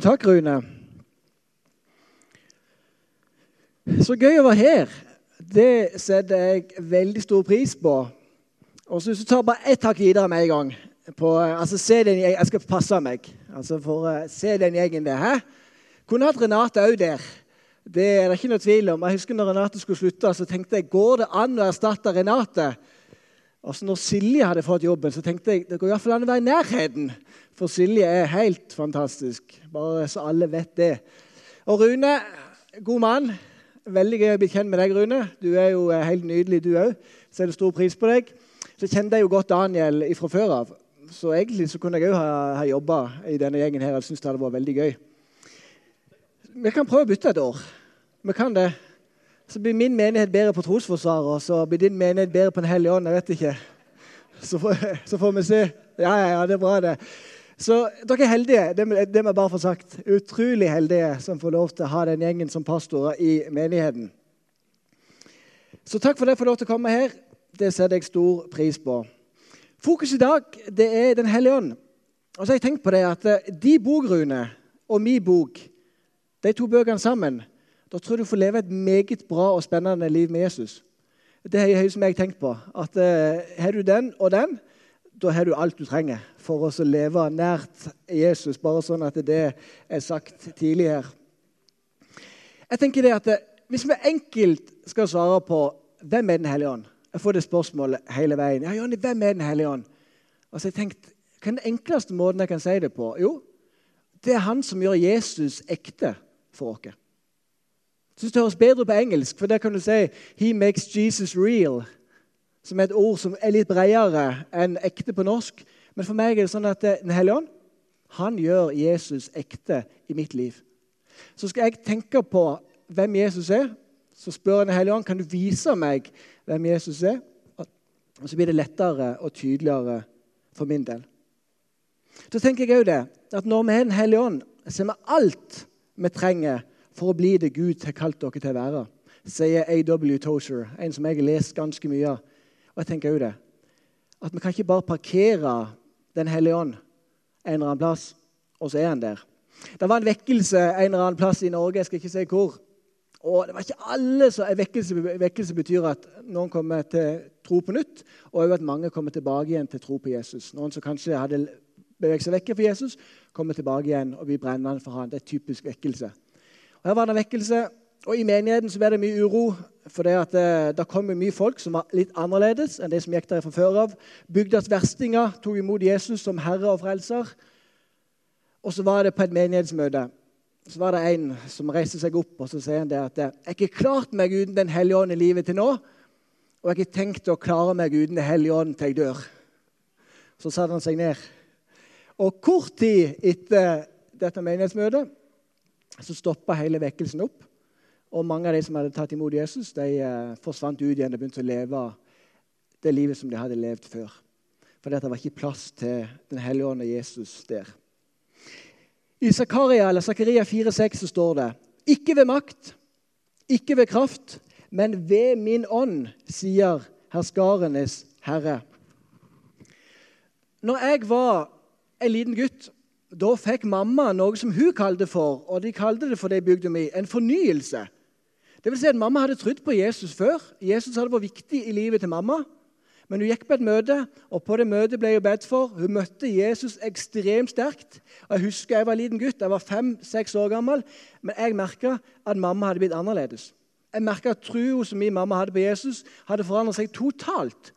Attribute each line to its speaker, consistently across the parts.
Speaker 1: Takk, Rune. Så gøy å være her. Det setter jeg veldig stor pris på. Og så tar bare ett hakk videre med en gang. På, altså, se den, jeg skal passe meg. Altså, for uh, Se den gjengen der. Hæ? Kunne hatt Renate òg der. Det er det ikke noe tvil om. Jeg husker når Renate skulle slutte, så tenkte jeg går det an å erstatte Renate. Altså når Silje hadde fått jobben, så tenkte jeg det går i hvert fall an å være i nærheten. For Silje er helt fantastisk. Bare så alle vet det. Og Rune, god mann. Veldig gøy å bli kjent med deg, Rune. Du er jo eh, helt nydelig, du òg. Setter stor pris på deg. Så kjente jeg jo godt Daniel fra før av. Så egentlig så kunne jeg òg ha, ha jobba i denne gjengen her. Jeg syns det hadde vært veldig gøy. Vi kan prøve å bytte et år. Vi kan det. Så blir min menighet bedre på trosforsvaret, og så blir din menighet bedre på Den hellige ånd. Jeg vet ikke. Så får, så får vi se. Ja, ja, ja, det er bra, det. Så dere er heldige. Det, må jeg bare få sagt. Utrolig heldige som får lov til å ha den gjengen som pastorer i menigheten. Så takk for det for lov til å komme her. Det setter jeg stor pris på. Fokus i dag det er Den hellige ånd. Og så har jeg tenkt på det at eh, de bogrune og min bok, de to bøkene sammen, da tror jeg du får leve et meget bra og spennende liv med Jesus. Det har jeg, som jeg tenkt på. At uh, Har du den og den, da har du alt du trenger for å leve nært Jesus. Bare sånn at det er sagt tidlig her. Jeg tenker det at Hvis vi enkelt skal svare på hvem er Den hellige ånd Jeg får det spørsmålet hele veien. Ja, Jonny, hvem er Den hellige ånd? Og så har jeg tenkt, Hva er den enkleste måten jeg kan si det på? Jo, det er han som gjør Jesus ekte for oss. Synes Det høres bedre på engelsk, for der kan du si 'He makes Jesus real' som er et ord som er litt bredere enn ekte på norsk. Men for meg er det sånn at Den hellige ånd han gjør Jesus ekte i mitt liv. Så skal jeg tenke på hvem Jesus er, så spør Den hellige ånd kan du vise meg hvem Jesus er. Og så blir det lettere og tydeligere for min del. Så tenker jeg òg det, at Når vi har Den hellige ånd, så er vi alt vi trenger for å bli det Gud har kalt dere til å være, sier A.W. Tosher, en som jeg har lest ganske mye av. Og jeg tenker jo det, at Vi kan ikke bare parkere Den hellige ånd en eller annen plass, og så er han der. Det var en vekkelse en eller annen plass i Norge. jeg skal ikke si hvor. Og det var ikke alle som vekkelse, vekkelse betyr at noen kommer til tro på nytt, og at mange kommer tilbake igjen til tro på Jesus. Noen som kanskje hadde beveget seg vekk fra Jesus, kommer tilbake igjen og blir brennende for han. Det er typisk vekkelse. Her var det vekkelse og I menigheten så ble det mye uro, for det, at, eh, det kom mye folk som var litt annerledes enn de som gikk der fra før av. Bygdas verstinger tok imot Jesus som herre og frelser. Og så var det på et menighetsmøte så var det en som reiste seg opp og så sier han det at jeg har ikke klart meg uten Den hellige ånd i livet til nå. Og jeg har ikke tenkt å klare meg uten Den hellige ånd til jeg dør. Så satte han seg ned. Og kort tid etter dette menighetsmøtet så stoppa hele vekkelsen opp. Og mange av de som hadde tatt imot Jesus, de eh, forsvant ut igjen og begynte å leve det livet som de hadde levd før. For det var ikke plass til Den hellige ånd og Jesus der. I Zakaria, eller Zakaria 4,6 står det ikke ved makt, ikke ved kraft, men ved min ånd, sier herskarenes herre. Når jeg var en liten gutt, da fikk mamma noe som hun kalte for, og de kalte det for det bygde mi, en fornyelse. Det vil si at Mamma hadde trodd på Jesus før. Jesus hadde vært viktig i livet til mamma. Men hun gikk på et møte, og på det møtet ble hun bedt for. Hun møtte Jesus ekstremt sterkt. Jeg husker jeg var liten gutt, jeg var fem-seks år gammel, men jeg merka at mamma hadde blitt annerledes. Jeg merka at troa som min mamma hadde på Jesus, hadde forandret seg totalt.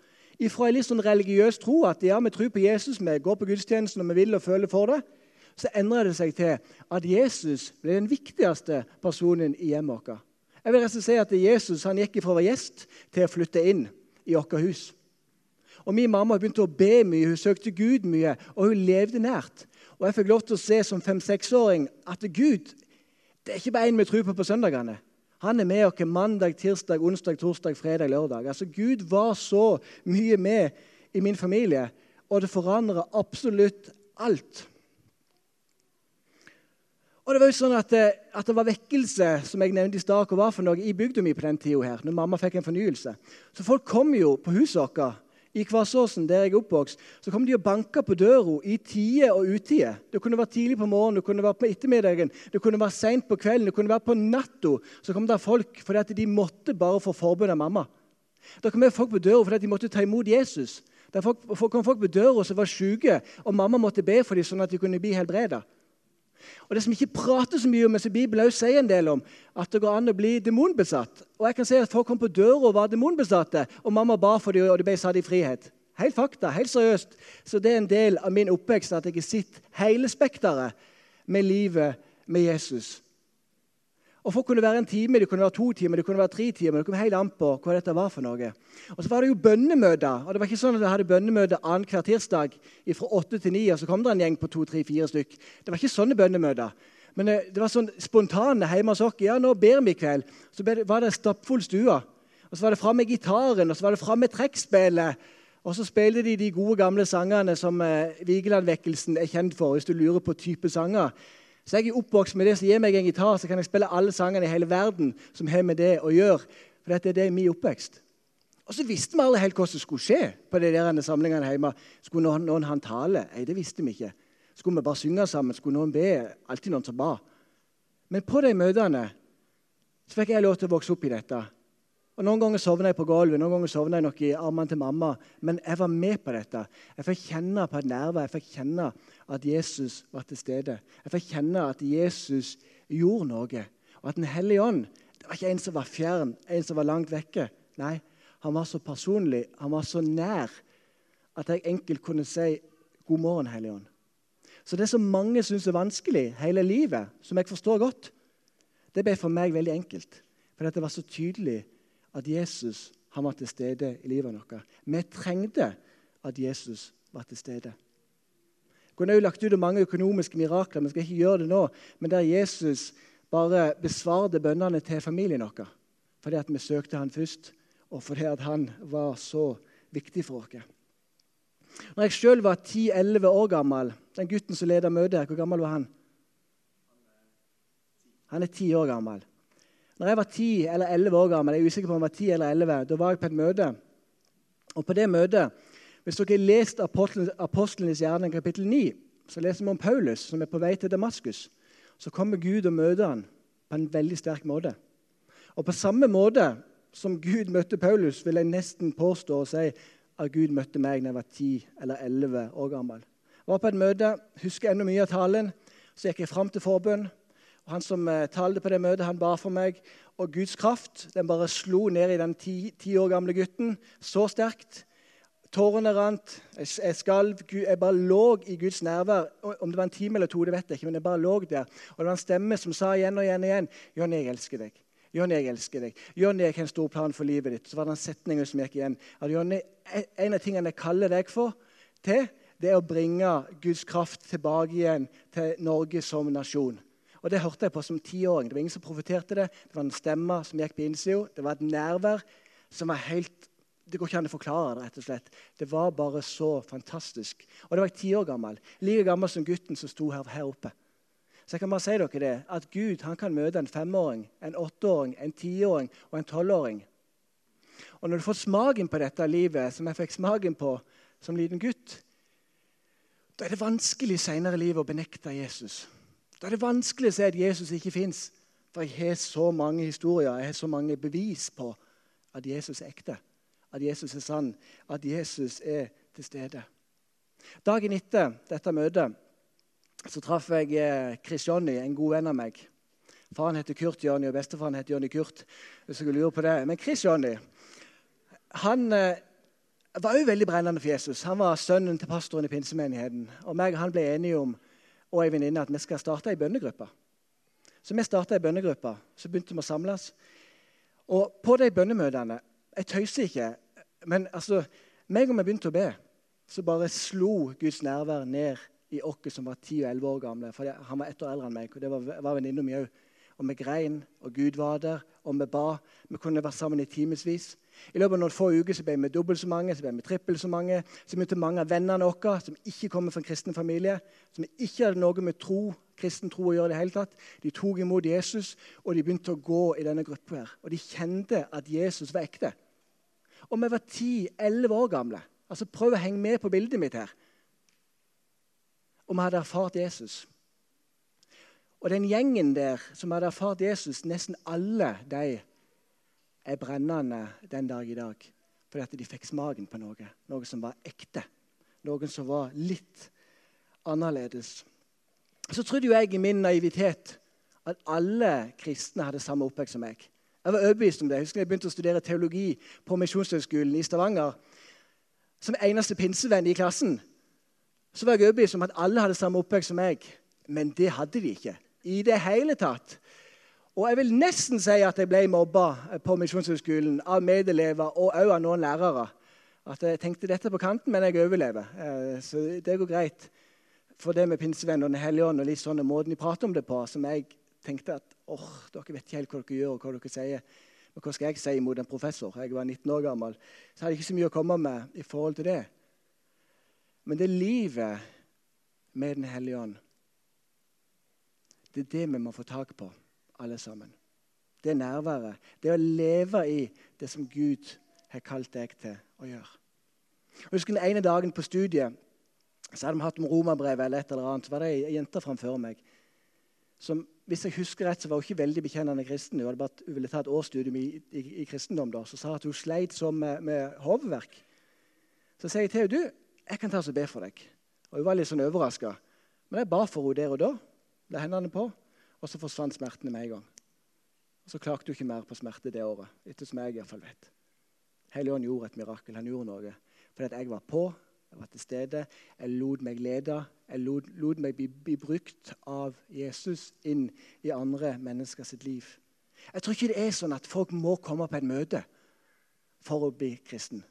Speaker 1: Fra en litt sånn religiøs tro at ja, vi tror på Jesus, vi går på gudstjenesten og vi vil og føler for det, så endra det seg til at Jesus ble den viktigste personen i hjemmet vårt. Jeg vil slett si at Jesus han gikk fra å være gjest til å flytte inn i vårt hus. Og Min mamma begynte å be mye, hun søkte Gud mye, og hun levde nært. Og Jeg fikk lov til å se som fem-seksåring at Gud det er ikke bare en vi tror på på søndagene. Han er med oss mandag, tirsdag, onsdag, torsdag, fredag, lørdag. Altså Gud var så mye med i min familie, og det forandrer absolutt alt. Og det var jo sånn at, eh, at, det var vekkelse som jeg nevnte i stad, hva var for noe i bygda mi på den tida her, når mamma fikk en fornyelse. Så folk kom jo på huset vårt i Kvassåsen, der jeg er oppvokst, så kom de og banka på døra i tide og utide. Det kunne være tidlig på morgenen, det kunne være på ettermiddagen, det kunne være seint på kvelden, det kunne være på natta. Så kom det folk fordi at de måtte bare få forbønn av mamma. Da kom folk på døra fordi at de måtte ta imot Jesus. Da kom folk på døra som var syke, og mamma måtte be for dem sånn at de kunne bli helbreda. Og Det som ikke prater så mye om, men som Bibelen også sier en del om, at det går an å bli demonbesatt. Og jeg kan si at Folk kom på døra og var demonbesatte, og mamma ba for dem, og de ble satt i frihet. Helt fakta, helt seriøst. Så det er en del av min oppvekst at jeg har sett hele spekteret med livet med Jesus. Og For kunne være en time, det kunne være to timer, det kunne være tre timer. Det kom helt an på hva dette var for noe. Og Så var det jo bønnemøter. og Det var ikke sånn at vi hadde bønnemøte annenhver tirsdag fra åtte til ni, og så kom det en gjeng på to, tre, fire stykk. Det var ikke sånne bønnemøter. Men eh, det var sånn spontane hjemme hos oss. Ja, nå ber vi i kveld. Så var det stappfull stue. Og så var det fram med gitaren, og så var det fram med trekkspillet. Og så spilte de de gode, gamle sangene som eh, Vigelandvekkelsen er kjent for. hvis du lurer på type sanger. Så jeg er oppvokst med det som gir meg en gitar, så kan jeg spille alle sangene i hele verden som har med det å gjøre. For dette er det min oppvekst. Og så visste vi aldri helt hva som skulle skje på de der samlingene hjemme. Skulle noen, noen ha en tale? Nei, det visste vi ikke. Skulle vi bare synge sammen? Skulle noen be? Alltid noen som ba. Men på de møtene så fikk jeg lov til å vokse opp i dette. Og Noen ganger sovna jeg på gulvet, noen ganger sovna jeg nok i armene til mamma. Men jeg var med på dette. Jeg fikk kjenne på et nerve. Jeg fikk kjenne at Jesus var til stede. Jeg fikk kjenne at Jesus gjorde noe. Og at Den hellige ånd det var ikke en som var fjern, en som var langt vekke. Nei, han var så personlig, han var så nær, at jeg enkelt kunne si 'God morgen, Hellige ånd'. Så det som mange syns er vanskelig hele livet, som jeg forstår godt, det ble for meg veldig enkelt. For dette var så tydelig at Jesus han var til stede i livet vårt. Vi trengte at Jesus var til stede. Jeg kunne også lagt ut mange økonomiske mirakler, men skal ikke gjøre det nå. Men der Jesus bare besvarte bønnene til familien vår fordi at vi søkte han først, og fordi at han var så viktig for oss. Når jeg sjøl var 10-11 år gammel, den gutten som leda møtet, hvor gammel var han? Han er ti år gammel. Når jeg var 10 eller 11 år gammel, jeg er usikker på om jeg var 10 eller 11, da var jeg på et møte. Og på det møtet, Hvis dere har lest Apostlenes gjerning kapittel 9, så leser vi om Paulus som er på vei til Damaskus. Så kommer Gud og møter han på en veldig sterk måte. Og på samme måte som Gud møtte Paulus, vil jeg nesten påstå og si at Gud møtte meg da jeg var 10 eller 11 år gammel. Jeg var på et møte, husker enda mye av talen. Så gikk jeg fram til forbønn. Og Han som eh, talte på det møtet, han ba for meg. Og Guds kraft den bare slo ned i den ti, ti år gamle gutten så sterkt. Tårene rant. Jeg, skalv. Jeg bare lå i Guds nærvær. Om det var en time eller to, det vet jeg ikke, men jeg bare lå der. Og det var en stemme som sa igjen og igjen og igjen Jonny, jeg elsker deg. Jonny, jeg elsker deg. Jonny, jeg har en stor plan for livet ditt. Så var det en setning som gikk igjen. At Jonny, en av tingene jeg kaller deg for, til, det er å bringe Guds kraft tilbake igjen til Norge som nasjon. Og Det hørte jeg på som tiåring. Det var ingen som profeterte det. Det var en stemme som gikk på innsida. Det var et nærvær som var helt Det går ikke an å forklare det. rett og slett. Det var bare så fantastisk. Og det var jeg ti år gammel. Like gammel som gutten som sto her, her oppe. Så jeg kan bare si dere det, at Gud han kan møte en femåring, en åtteåring, en tiåring og en tolvåring. Og når du får smaken på dette livet, som jeg fikk smaken på som liten gutt, da er det vanskelig senere i livet å benekte Jesus. Da er det vanskelig å si at Jesus ikke fins. For jeg har så mange historier, jeg har så mange bevis på at Jesus er ekte. At Jesus er sann, at Jesus er til stede. Dagen etter dette møtet så traff jeg eh, Chris Jonny, en god venn av meg. Faren heter Kurt Jonny, og bestefaren heter Jonny Kurt. hvis jeg lurer på det. Men Chris Jonny han eh, var òg veldig brennende for Jesus. Han var sønnen til pastoren i pinsemenigheten. Og meg og han ble enige om og ei venninne at vi skal starte ei bønnegruppe. Så vi starta ei bønnegruppe. Så begynte vi å samles. Og på de bønnemøtene Jeg tøyser ikke, men altså, meg og vi begynte å be, så bare slo Guds nærvær ned i oss som var 10 og 11 år gamle. For han var ett år eldre enn meg, og det var, var venninna mi òg. Og vi grein, og Gud var der, og vi ba. Vi kunne vært sammen i timevis. I løpet av noen få uker så ble vi dobbelt så mange, så ble vi trippelt så mange. Så møtte mange av vennene våre som ikke kommer fra en kristen familie, som ikke hadde noe med tro, kristen tro å gjøre. det hele tatt. De tok imot Jesus, og de begynte å gå i denne gruppa. her. Og de kjente at Jesus var ekte. Og vi var 10-11 år gamle. Altså, Prøv å henge med på bildet mitt her. Og vi hadde erfart Jesus. Og den gjengen der som hadde erfart Jesus, nesten alle de er brennende den dag i dag. Fordi at de fikk smaken på noe. Noe som var ekte. Noe som var litt annerledes. Så trodde jo jeg i min naivitet at alle kristne hadde samme oppvekst som meg. Jeg var overbevist om det. Jeg husker jeg begynte å studere teologi på Misjonshøgskolen i Stavanger. Som eneste pinsevenn i klassen så var jeg overbevist om at alle hadde samme oppvekst som meg. Men det hadde de ikke i det hele tatt. Og jeg vil nesten si at jeg ble mobba på Misjonshøgskolen av medelever og òg av noen lærere. At jeg tenkte dette på kanten, men jeg overlever. Eh, så det går greit. For det med pinsevenn og Den hellige ånd og litt sånn måten de prater om det på, som jeg tenkte at åh, dere vet ikke helt hva dere gjør og hva dere sier. Men hva skal jeg si mot en professor? Jeg var 19 år gammel. Så hadde jeg ikke så mye å komme med i forhold til det. Men det livet med Den hellige ånd, det er det vi må få tak på alle sammen. Det er nærværet. Det er å leve i det som Gud har kalt deg til å gjøre. Jeg husker Den ene dagen på studiet så hadde vi hatt om romerbrevet eller et eller annet. Så var det ei jente framfor meg som hvis jeg husker rett, så var hun ikke veldig bekjennende kristen. Hun bare, hun ville ta et årsstudium i, i, i, kristendom. da, Så sa hun at hun sleit sånn med, med hodeverk. Så sier jeg til henne du, jeg kan ta og be for deg. Og Hun var litt sånn overraska. Men jeg ba for henne der og da. La hendene på. Og så forsvant smertene med en gang. Og Så klagde hun ikke mer på smerte det året. etter som jeg fall vet. Helligånden gjorde et mirakel. Han gjorde noe. Fordi jeg var på, jeg var til stede, jeg lot meg lede. Jeg lot, lot meg bli, bli, brukt av Jesus inn i andre mennesker sitt liv. Jeg tror ikke det er sånn at folk må komme på et møte for å bli kristen.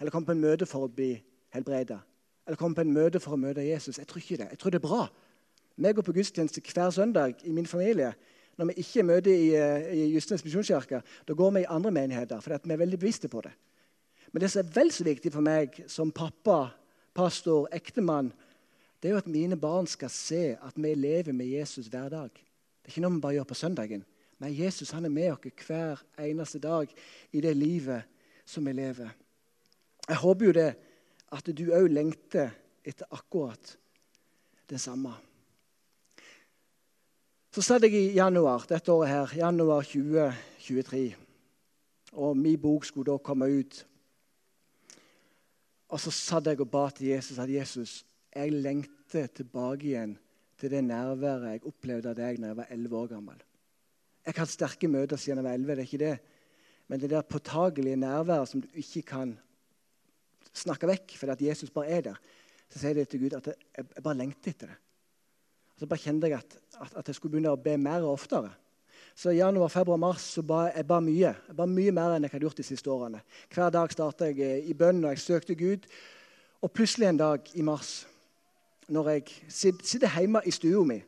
Speaker 1: Eller komme på en møte for å bli helbreda. Eller komme på en møte for å møte Jesus. Jeg tror ikke det. Jeg tror det er bra vi går på gudstjeneste hver søndag i min familie. Når vi ikke møter i, eh, i Justins misjonskirke, da går vi i andre menigheter. For vi er veldig bevisste på det. Men det som er vel så viktig for meg som pappa, pastor, ektemann, det er jo at mine barn skal se at vi lever med Jesus hver dag. Det er ikke noe vi bare gjør på søndagen. Nei, Jesus han er med oss hver eneste dag i det livet som vi lever. Jeg håper jo det at du òg lengter etter akkurat det samme. Så satt jeg i januar dette året her, januar 2023, og min bok skulle da komme ut. Og så satt jeg og ba til Jesus at Jesus, jeg lengter tilbake igjen til det nærværet jeg opplevde av deg da jeg var 11 år gammel. Jeg har hatt sterke møter siden jeg var 11, det er ikke det. Men det der påtagelige nærværet som du ikke kan snakke vekk fordi at Jesus bare er der, så sier jeg til Gud at jeg, jeg bare lengter etter det. Så bare kjente jeg at, at, at, jeg skulle begynne å be mer og oftere. Så i januar, februar, mars så ba jeg ba mye. Jeg ba mye mer enn jeg hadde gjort de siste årene. Hver dag starta jeg eh, i bønn og jeg søkte Gud. Og plutselig en dag i mars, når jeg sitter hjemme i stua mi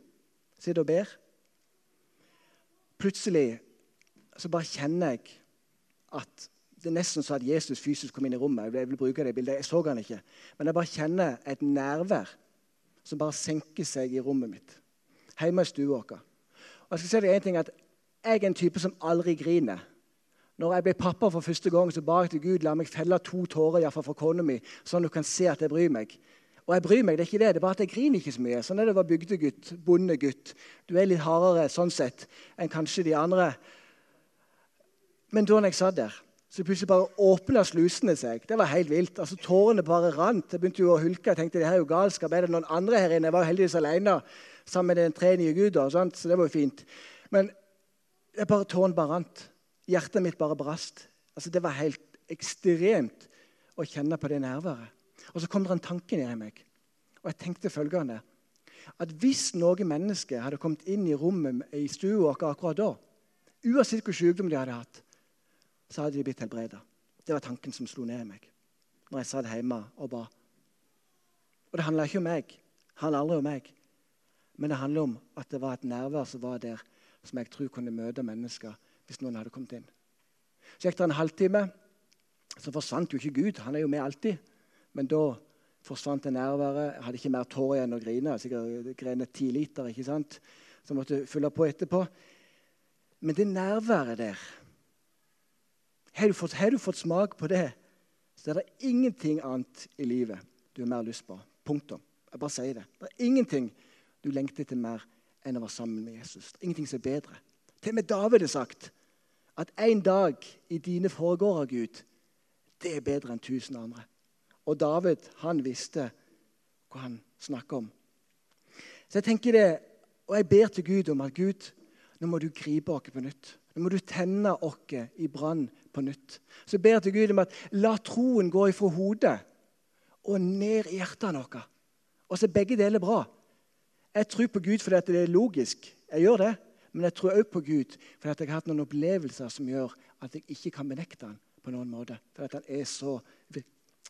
Speaker 1: sitter og ber Plutselig så bare kjenner jeg at det er nesten så at Jesus fysisk kom inn i rommet. Jeg vil bruke det bildet. Jeg så han ikke. Men jeg bare kjenner et nærvær som bare senker seg i rommet mitt. Hjemme i stua vår. Og jeg skal si deg en ting, at jeg er en type som aldri griner. Når jeg ble pappa for første gang, så ba jeg til Gud la meg felle to tårer iallfall for kona mi, sånn at du kan se at jeg bryr meg. Og jeg bryr meg, det er ikke det, det er bare at jeg griner ikke så mye. Sånn er det å være bygdegutt, bondegutt. Du er litt hardere sånn sett enn kanskje de andre. Men da jeg satt der, så plutselig bare åpna slusene seg. Det var helt vilt. Altså Tårene bare rant. Jeg begynte jo å hulke. Jeg tenkte det her er jo galskap. Er det noen andre her inne? Jeg var heldigvis alene sammen med den tre nye guder, sant? så det var jo fint. Men jeg bare, tårene bare rant. Hjertet mitt bare brast. Altså Det var helt ekstremt å kjenne på det nærværet. Og så kom det en tanke ned i meg. Og jeg tenkte følgende At hvis noen mennesker hadde kommet inn i rommet i stua akkurat da, uansett hvor sykdom de hadde hatt, så hadde de blitt helbreda. Det var tanken som slo ned i meg når jeg satt hjemme og ba. Og det handla ikke om meg. Det handler aldri om meg. Men det handler om at det var et nærvær som var der, som jeg tror kunne møte mennesker hvis noen hadde kommet inn. Så gikk det en halvtime. Så forsvant jo ikke Gud. Han er jo med alltid. Men da forsvant det nærværet. Jeg hadde ikke mer tårer igjen å grine. Sikkert grene ti liter. ikke sant? Så jeg måtte fylle på etterpå. Men det nærværet der har du, fått, har du fått smak på det, så er det ingenting annet i livet du har mer lyst på. Punktum. Jeg bare sier det. Det er ingenting du lengter til mer enn å være sammen med Jesus. Det er ingenting som er bedre. Til og med David har sagt at en dag i dine foregårder, Gud, det er bedre enn tusen andre. Og David han visste hva han snakker om. Så jeg tenker det, og jeg ber til Gud om at Gud, nå må du gripe oss på nytt. Nå må du tenne oss i brann på nytt. Så jeg ber til Gud om at la troen gå ifra hodet og ned i hjertet vårt. Og så er begge deler bra. Jeg tror på Gud fordi det er logisk. Jeg gjør det. Men jeg tror også på Gud fordi jeg har hatt noen opplevelser som gjør at jeg ikke kan benekte han på noen måte. Fordi han er så,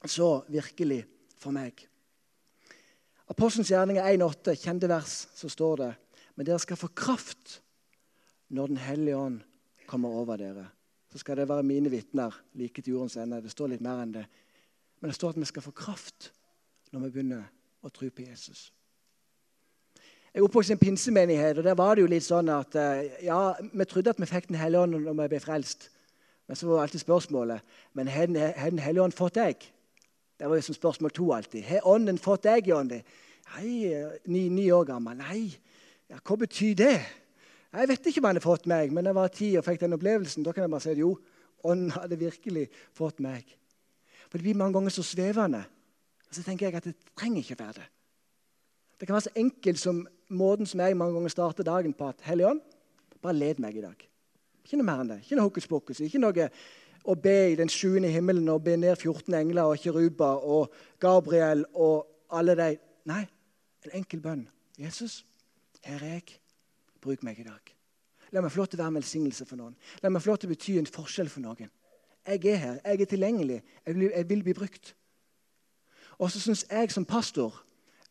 Speaker 1: så virkelig for meg. Apostelens gjerninger 1,8, kjente vers, så står det Men dere skal få kraft når Den hellige ånd kommer over dere. Så skal det være mine vitner like til jordens ende. Det står litt mer enn det. Men det står at vi skal få kraft når vi begynner å tro på Jesus. Jeg er oppvokst i en pinsemenighet, og der var det jo litt sånn at eh, ja, vi trodde at vi fikk Den hellige ånd når vi ble frelst. Men så var alltid spørsmålet men har Den hellige ånd fått deg? Det var jo som spørsmål to alltid. Har Ånden fått deg, Jonny? Nei, ni, ni, år gammel. Nei, ja, hva betyr det? Jeg vet ikke om han har fått meg, men jeg var ti og fikk den opplevelsen. Da kan jeg bare si at jo, Ånden hadde virkelig fått meg. For det blir mange ganger så svevende. Og så tenker jeg at det trenger ikke være det. Det kan være så enkelt som måten som jeg mange ganger starter dagen på. at Hellige Ånd, bare led meg i dag. Ikke noe mer enn det. Ikke noe hokus pokus. Ikke noe å be i den sjuende himmelen og be ned 14 engler og kiruba og Gabriel og alle de. Nei, en enkel bønn. Jesus, her er jeg. Bruk meg i dag. La meg få lov til å være en velsignelse for noen. La meg få lov til å bety en forskjell for noen. Jeg er her, jeg er tilgjengelig, jeg vil, jeg vil bli brukt. Og så syns jeg som pastor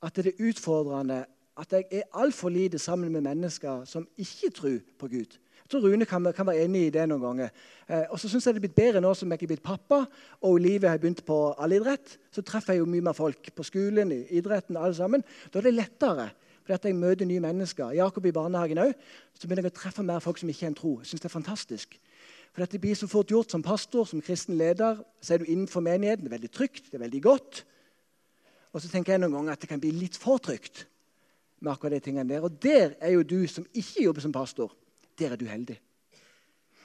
Speaker 1: at det er utfordrende at jeg er altfor lite sammen med mennesker som ikke tror på Gud. Jeg tror Rune kan, kan være enig i det noen ganger. Eh, og så syns jeg det er blitt bedre nå som jeg er blitt pappa og livet har begynt på allidrett. Så treffer jeg jo mye mer folk på skolen, i idretten, alle sammen. Da er det lettere. Fordi jeg møter nye mennesker. Jakob i barnehagen òg. Så begynner jeg å treffe mer folk som ikke har en tro. Jeg synes det er fantastisk. For dette blir så fort gjort som pastor, som kristen leder. Så er du innenfor menigheten. Det er veldig trygt, det er veldig godt. Og så tenker jeg noen ganger at det kan bli litt for trygt. med akkurat de tingene der. Og der er jo du som ikke jobber som pastor, der er du heldig.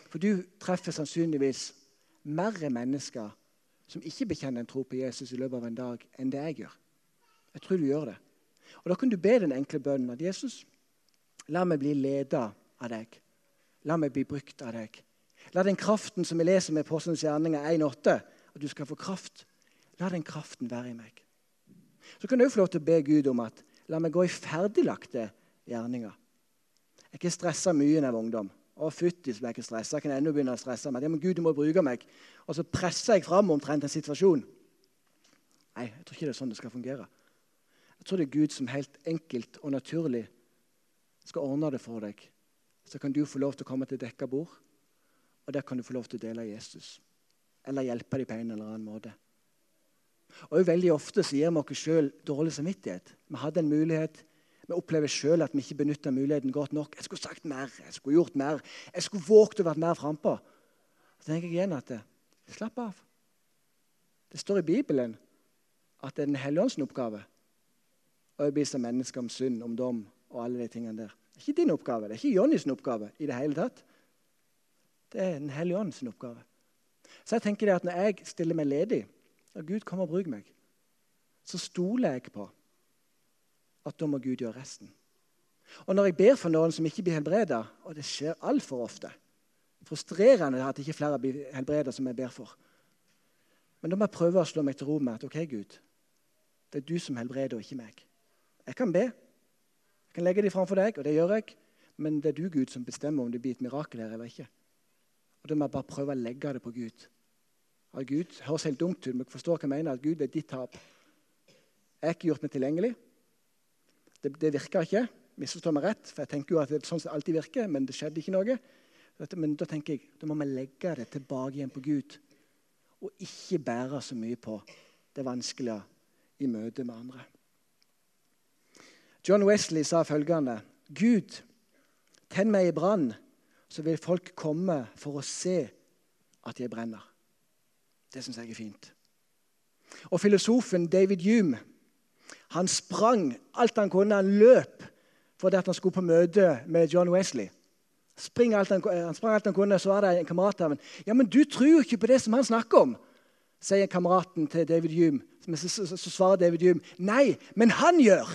Speaker 1: For du treffer sannsynligvis mer mennesker som ikke bekjenner en tro på Jesus i løpet av en dag, enn det jeg gjør. Jeg tror du gjør det. Og Da kan du be den enkle bønnen at Jesus, la meg bli leda av deg. La meg bli brukt av deg. La den kraften som vi leser med Apostelens gjerninger 1,8, at du skal få kraft, la den kraften være i meg. Så kan du få lov til å be Gud om at la meg gå i ferdiglagte gjerninger. Jeg er ikke stressa mye når jeg var ungdom. Å, fytti så jeg ikke stressa. Jeg kan ennå begynne å stresse meg. Ja, men Gud, du må bruke meg. Og så presser jeg fram omtrent en situasjon. Nei, jeg tror ikke det er sånn det skal fungere. Jeg tror det er Gud som helt enkelt og naturlig skal ordne det for deg. Så kan du få lov til å komme til dekka bord, og der kan du få lov til å dele Jesus. Eller hjelpe dem på en eller annen måte. Og Veldig ofte så gir vi oss sjøl dårlig samvittighet. Vi hadde en mulighet. Vi opplever sjøl at vi ikke benytta muligheten godt nok. Jeg skulle sagt mer, jeg skulle gjort mer, jeg skulle våget å være mer frampå. Så tenker jeg igjen at det, slapp av. Det står i Bibelen at det er Den hellige ånds oppgave å overbevise mennesker om synd, om dom og alle de tingene der. Det er ikke din oppgave, det er ikke Jonnys oppgave i det hele tatt. Det er Den hellige ånds oppgave. Så jeg tenker det at når jeg stiller meg ledig og Gud kommer og bruker meg, så stoler jeg på at da må Gud gjøre resten. Og når jeg ber for noen som ikke blir helbreda, og det skjer altfor ofte Frustrerende at ikke flere blir helbreda som jeg ber for. Men da må jeg prøve å slå meg til ro med at ok, Gud, det er du som helbreder, og ikke meg. Jeg kan be. Jeg kan legge dem framfor deg, og det gjør jeg. Men det er du, Gud, som bestemmer om det blir et mirakel her eller ikke. Og Da må jeg bare prøve å legge det på Gud av Gud. Høres helt dumt ut, men jeg forstår hva jeg mener. At Gud er ditt tap. Jeg har ikke gjort meg tilgjengelig. Det, det virker ikke. Misforstå meg rett, for jeg tenker jo at det er sånn som det alltid virker, men det skjedde ikke noe. Men da tenker jeg, da må vi legge det tilbake igjen på Gud, og ikke bære så mye på det vanskelige i møte med andre. John Wesley sa følgende.: Gud, tenn meg i brann, så vil folk komme for å se at jeg brenner. Det syns jeg er fint. Og filosofen David Hume han sprang alt han kunne. Han løp fordi han skulle på møte med John Wesley. Alt han, han, sprang alt han kunne, så var det en kamerat av ham. Ja, men du tror jo ikke på det som han snakker om, sier kameraten til David Hume. Så, så, så svarer David Hume nei, men han gjør.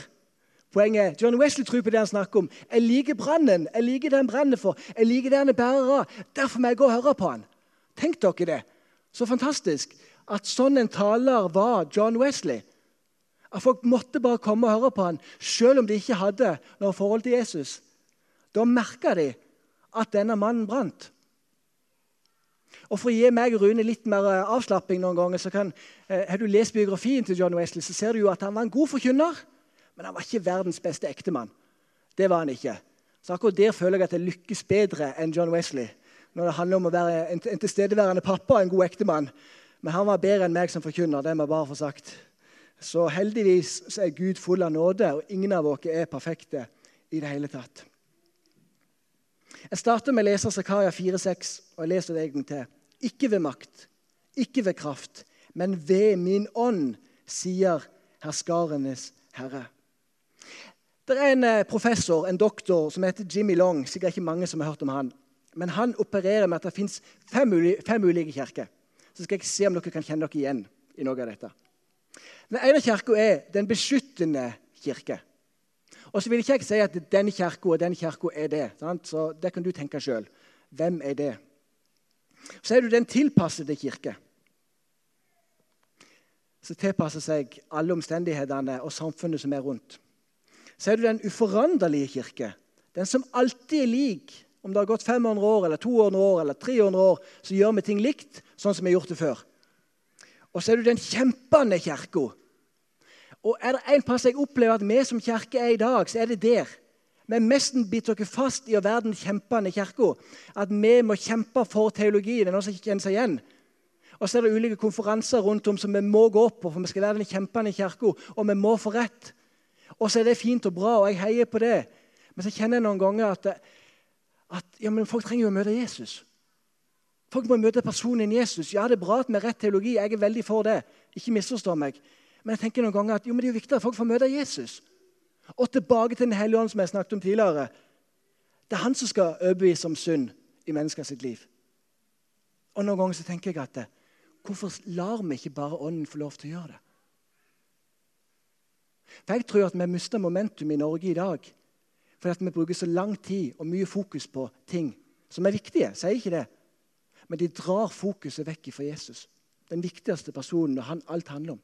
Speaker 1: Poenget er, John Wesley tror på det han snakker om. Jeg liker brannen. Jeg liker det han brenner for. Jeg liker det han er bærer av. Derfor må jeg gå og høre på han. Tenk dere det. Så fantastisk at sånn en taler var John Wesley. At folk måtte bare komme og høre på han, selv om de ikke hadde noe forhold til Jesus. Da merka de at denne mannen brant. Og For å gi meg og Rune litt mer eh, avslapping noen ganger, så kan, eh, Har du lest biografien til John Wesley, så ser du jo at han var en god forkynner, men han var ikke verdens beste ektemann. Det var han ikke. Så akkurat der føler jeg at jeg lykkes bedre enn John Wesley. Når det handler om å være en, en tilstedeværende pappa og en god ektemann. Men han var bedre enn meg som forkynner. det må jeg bare få sagt. Så heldigvis så er Gud full av nåde, og ingen av oss er perfekte i det hele tatt. Jeg starter med å lese Zakaria 4,6, og jeg leser det en gang til. Ikke ved makt, ikke ved kraft, men ved min ånd, sier herskarenes herre. Det er en eh, professor, en doktor, som heter Jimmy Long. Sikkert ikke mange som har hørt om han. Men han opererer med at det fins fem, fem, ulike kirker. Så skal jeg se om dere kan kjenne dere igjen i noe av dette. Den ene kirka er den beskyttende kirke. Og så vil ikke jeg si at den kirka og den kirka er det. Sant? Så Det kan du tenke sjøl. Hvem er det? Så er du den tilpassede kirke. Som tilpasser seg alle omstendighetene og samfunnet som er rundt. Så er du den uforanderlige kirke. Den som alltid er lik. Om det har gått 500 år, eller 200 år eller 300 år, så gjør vi ting likt, sånn som vi har gjort det før. Og så er du den kjempende kirka. Og er det en plass jeg opplever at vi som kirke er i dag, så er det der. Vi er nesten bitt dere fast i å være den kjempende kirka. At vi må kjempe for teologien. Det er noen som ikke kjenner seg igjen. Og så er det ulike konferanser rundt om som vi må gå på, for vi skal være den kjempende kirka. Og vi må få rett. Og så er det fint og bra, og jeg heier på det. Men så kjenner jeg noen ganger at, at ja, folk trenger jo å møte Jesus. Folk må møte personen Jesus. Ja, det er bra at har rett teologi. Jeg er veldig for det. Ikke misforstå meg. Men jeg tenker noen ganger at jo, men det er jo viktig at folk får møte Jesus. Og tilbake til Den hellige ånd, som jeg snakket om tidligere. Det er han som skal overbevise om synd i menneskers liv. Og Noen ganger så tenker jeg at hvorfor lar vi ikke bare Ånden få lov til å gjøre det? For Jeg tror at vi mister momentum i Norge i dag fordi at vi bruker så lang tid og mye fokus på ting som er viktige. Sier ikke det. Men de drar fokuset vekk fra Jesus. Den viktigste personen og han alt handler om.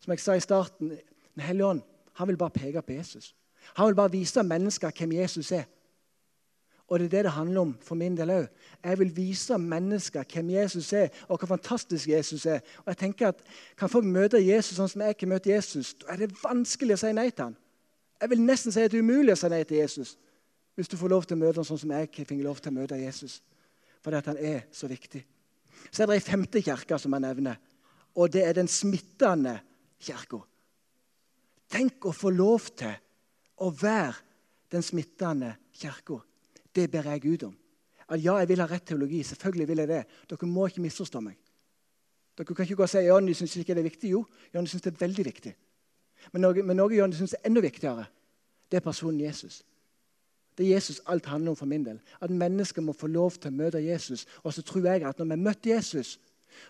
Speaker 1: Som jeg sa i starten, Den hellige ånd han vil bare peke på Jesus. Han vil bare vise mennesker hvem Jesus er. Og det er det det handler om for min del òg. Jeg vil vise mennesker hvem Jesus er, og hvor fantastisk Jesus er. Og jeg tenker at Kan folk møte Jesus sånn som jeg kan møte Jesus, da er det vanskelig å si nei til ham. Jeg vil nesten si at det er umulig å si nei til Jesus hvis du får lov til å møte ham sånn som jeg fikk lov til å møte Jesus fordi at han er så viktig. Så er det ei femte kirke som jeg nevner, og det er den smittende kirka. Tenk å få lov til å være den smittende kirka. Det ber jeg Gud om. At ja, jeg vil ha rett teologi. Selvfølgelig vil jeg det. Dere må ikke misforstå meg. Dere kan ikke gå og si Jonny syns ikke det er viktig. Jo, Jonny syns det er veldig viktig. Men noe, men noe Jonny syns er enda viktigere, det er personen Jesus. Det er Jesus alt handler om for min del. At mennesker må få lov til å møte Jesus. Og så tror jeg at når vi møter Jesus,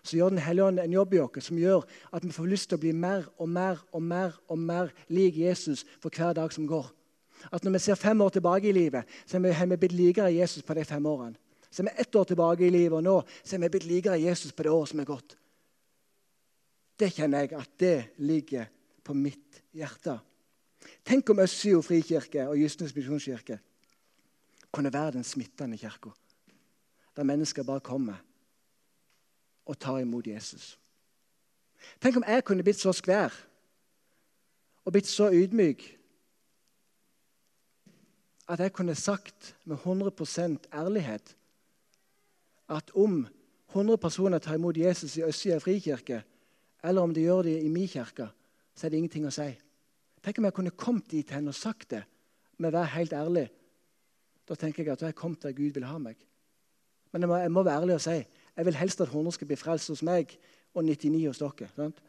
Speaker 1: så gjør Den hellige ånd en jobb i oss som gjør at vi får lyst til å bli mer og mer og mer og mer lik Jesus for hver dag som går. At Når vi ser fem år tilbake i livet, så er vi blitt likere Jesus på de fem årene. Så er vi ett år tilbake i livet, og nå så er vi blitt likere Jesus på det året som er gått. Det kjenner jeg at det ligger på mitt hjerte. Tenk om Østsio frikirke og Justnes misjonskirke kunne være den smittende kirka. Der mennesker bare kommer og tar imot Jesus. Tenk om jeg kunne blitt så skvær og blitt så ydmyk at jeg kunne sagt med 100% ærlighet at om 100 personer tar imot Jesus i Østsida frikirke, eller om de gjør det i min kirke, så er det ingenting å si. Tenk om jeg kunne kommet dit hen og sagt det med å være helt ærlig da tenker jeg at jeg har kommet der Gud vil ha meg. Men jeg må, jeg må, være ærlig og si jeg vil helst at 100 skal bli frelst hos meg og 99 hos dere. Sant?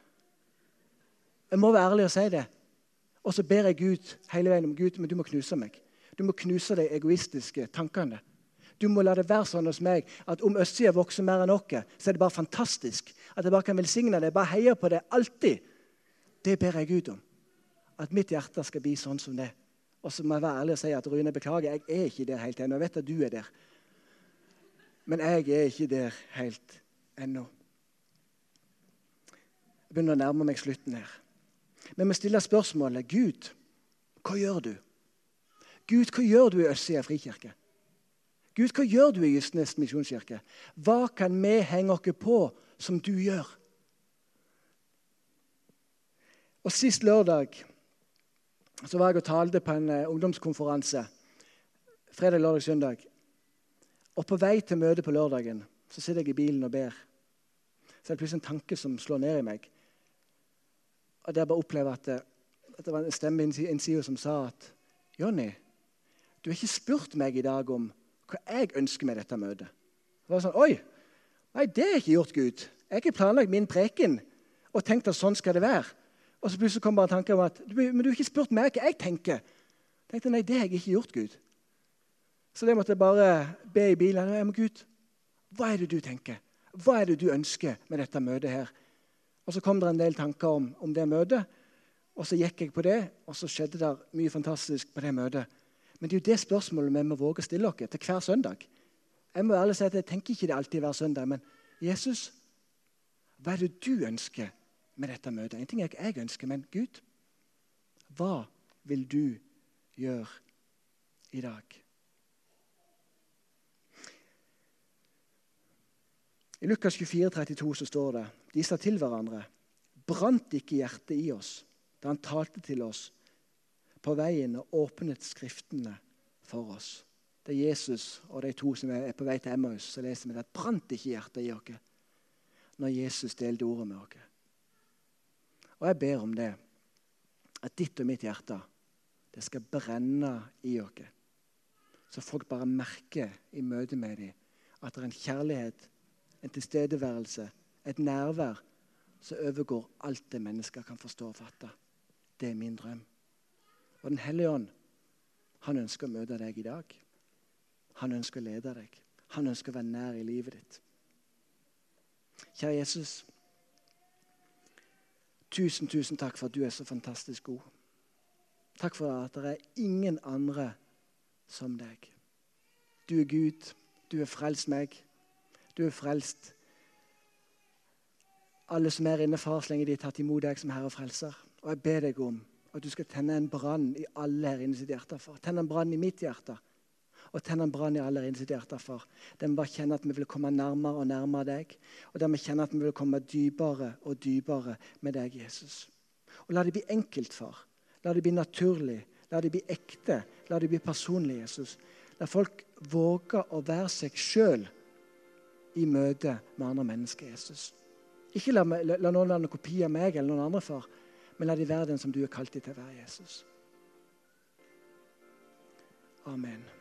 Speaker 1: Jeg må være ærlig og si det. Og så ber jeg Gud hele veien om Gud, men du må knuse meg. Du må knuse de egoistiske tankene. Du må la det være sånn hos meg at om østsida vokser mer enn oss, så er det bare fantastisk. At jeg bare kan velsigne det, bare heie på det alltid. Det ber jeg Gud om. At mitt hjerte skal bli sånn som det. Og så må jeg være ærlig og si at Rune, beklager, jeg er ikke der helt ennå. Jeg vet at du er der. Men jeg er ikke der helt ennå. Jeg begynner å nærme meg slutten her. Men vi stiller spørsmålet Gud, hva gjør du? Gud, hva gjør du i Østsida frikirke? Gud, hva gjør du i Gysnes misjonskirke? Hva kan vi henge oss på som du gjør? Og Sist lørdag så var jeg og talte på en uh, ungdomskonferanse. Fredag, lørdag, søndag. Og På vei til møtet på lørdagen så sitter jeg i bilen og ber. Så er det plutselig en tanke som slår ned i meg. Og der bare opplever at det, at det var en stemme innsida som sa at Jonny, du har ikke spurt meg i dag om hva jeg ønsker med dette møtet. Det var sånn, Oi! Nei, det har jeg ikke gjort, Gud. Jeg har planlagt min preken og tenkt at sånn skal det være. Og så plutselig kom bare tanken om at men du har ikke spurt meg hva jeg tenker. Jeg tenkte, Nei, det har jeg ikke gjort, Gud. Så det måtte jeg bare be i bilen. Jeg må, Gud, hva er det du tenker? Hva er det du ønsker med dette møtet her? Og Så kom det en del tanker om, om det møtet. Og Så gikk jeg på det, og så skjedde det mye fantastisk på det møtet. Men det er jo det spørsmålet vi må våge å stille oss til hver søndag. Jeg må ærlig si at jeg tenker ikke det alltid hver søndag, men Jesus, hva er det du ønsker med dette møtet? En ting er ikke jeg ønsker, men Gud, hva vil du gjøre i dag? I Lukas 24, 32 så står det de sa til hverandre Brant ikke hjertet i oss da han talte til oss på veien og åpnet Skriftene for oss. Det er Jesus og de to som er på vei til Emmaus. Så leser vi at brant ikke hjertet i oss når Jesus delte ordet med oss. Og jeg ber om det, at ditt og mitt hjerte det skal brenne i oss. Så folk bare merker i møte med dem at det er en kjærlighet, en tilstedeværelse, et nærvær som overgår alt det mennesker kan forstå og fatte. Det er min drøm. Og Den hellige ånd han ønsker å møte deg i dag. Han ønsker å lede deg. Han ønsker å være nær i livet ditt. Kjære Jesus. Tusen, tusen takk for at du er så fantastisk god. Takk for at det er ingen andre som deg. Du er Gud. Du har frelst meg. Du har frelst alle som er inne, far, så lenge de har tatt imot deg som Herre og Frelser. Og jeg ber deg om at du skal tenne en brann i alle her inne sitt hjerte. far. Tenne en brann i mitt hjerte. Og tenne en brann i alle her inne sitt hjerte. far. Der vi bare kjenner at vi vil komme nærmere og nærmere deg. Og der vi kjenner at vi vil komme dypere og dypere med deg, Jesus. Og La det bli enkelt, far. La det bli naturlig. La det bli ekte. La det bli personlig, Jesus. La folk våge å være seg sjøl i møte med andre mennesker, Jesus. Ikke la, la, la noen være en kopi av meg eller noen andre, far. Men la de være den som du har kalt dem til å være, Jesus. Amen.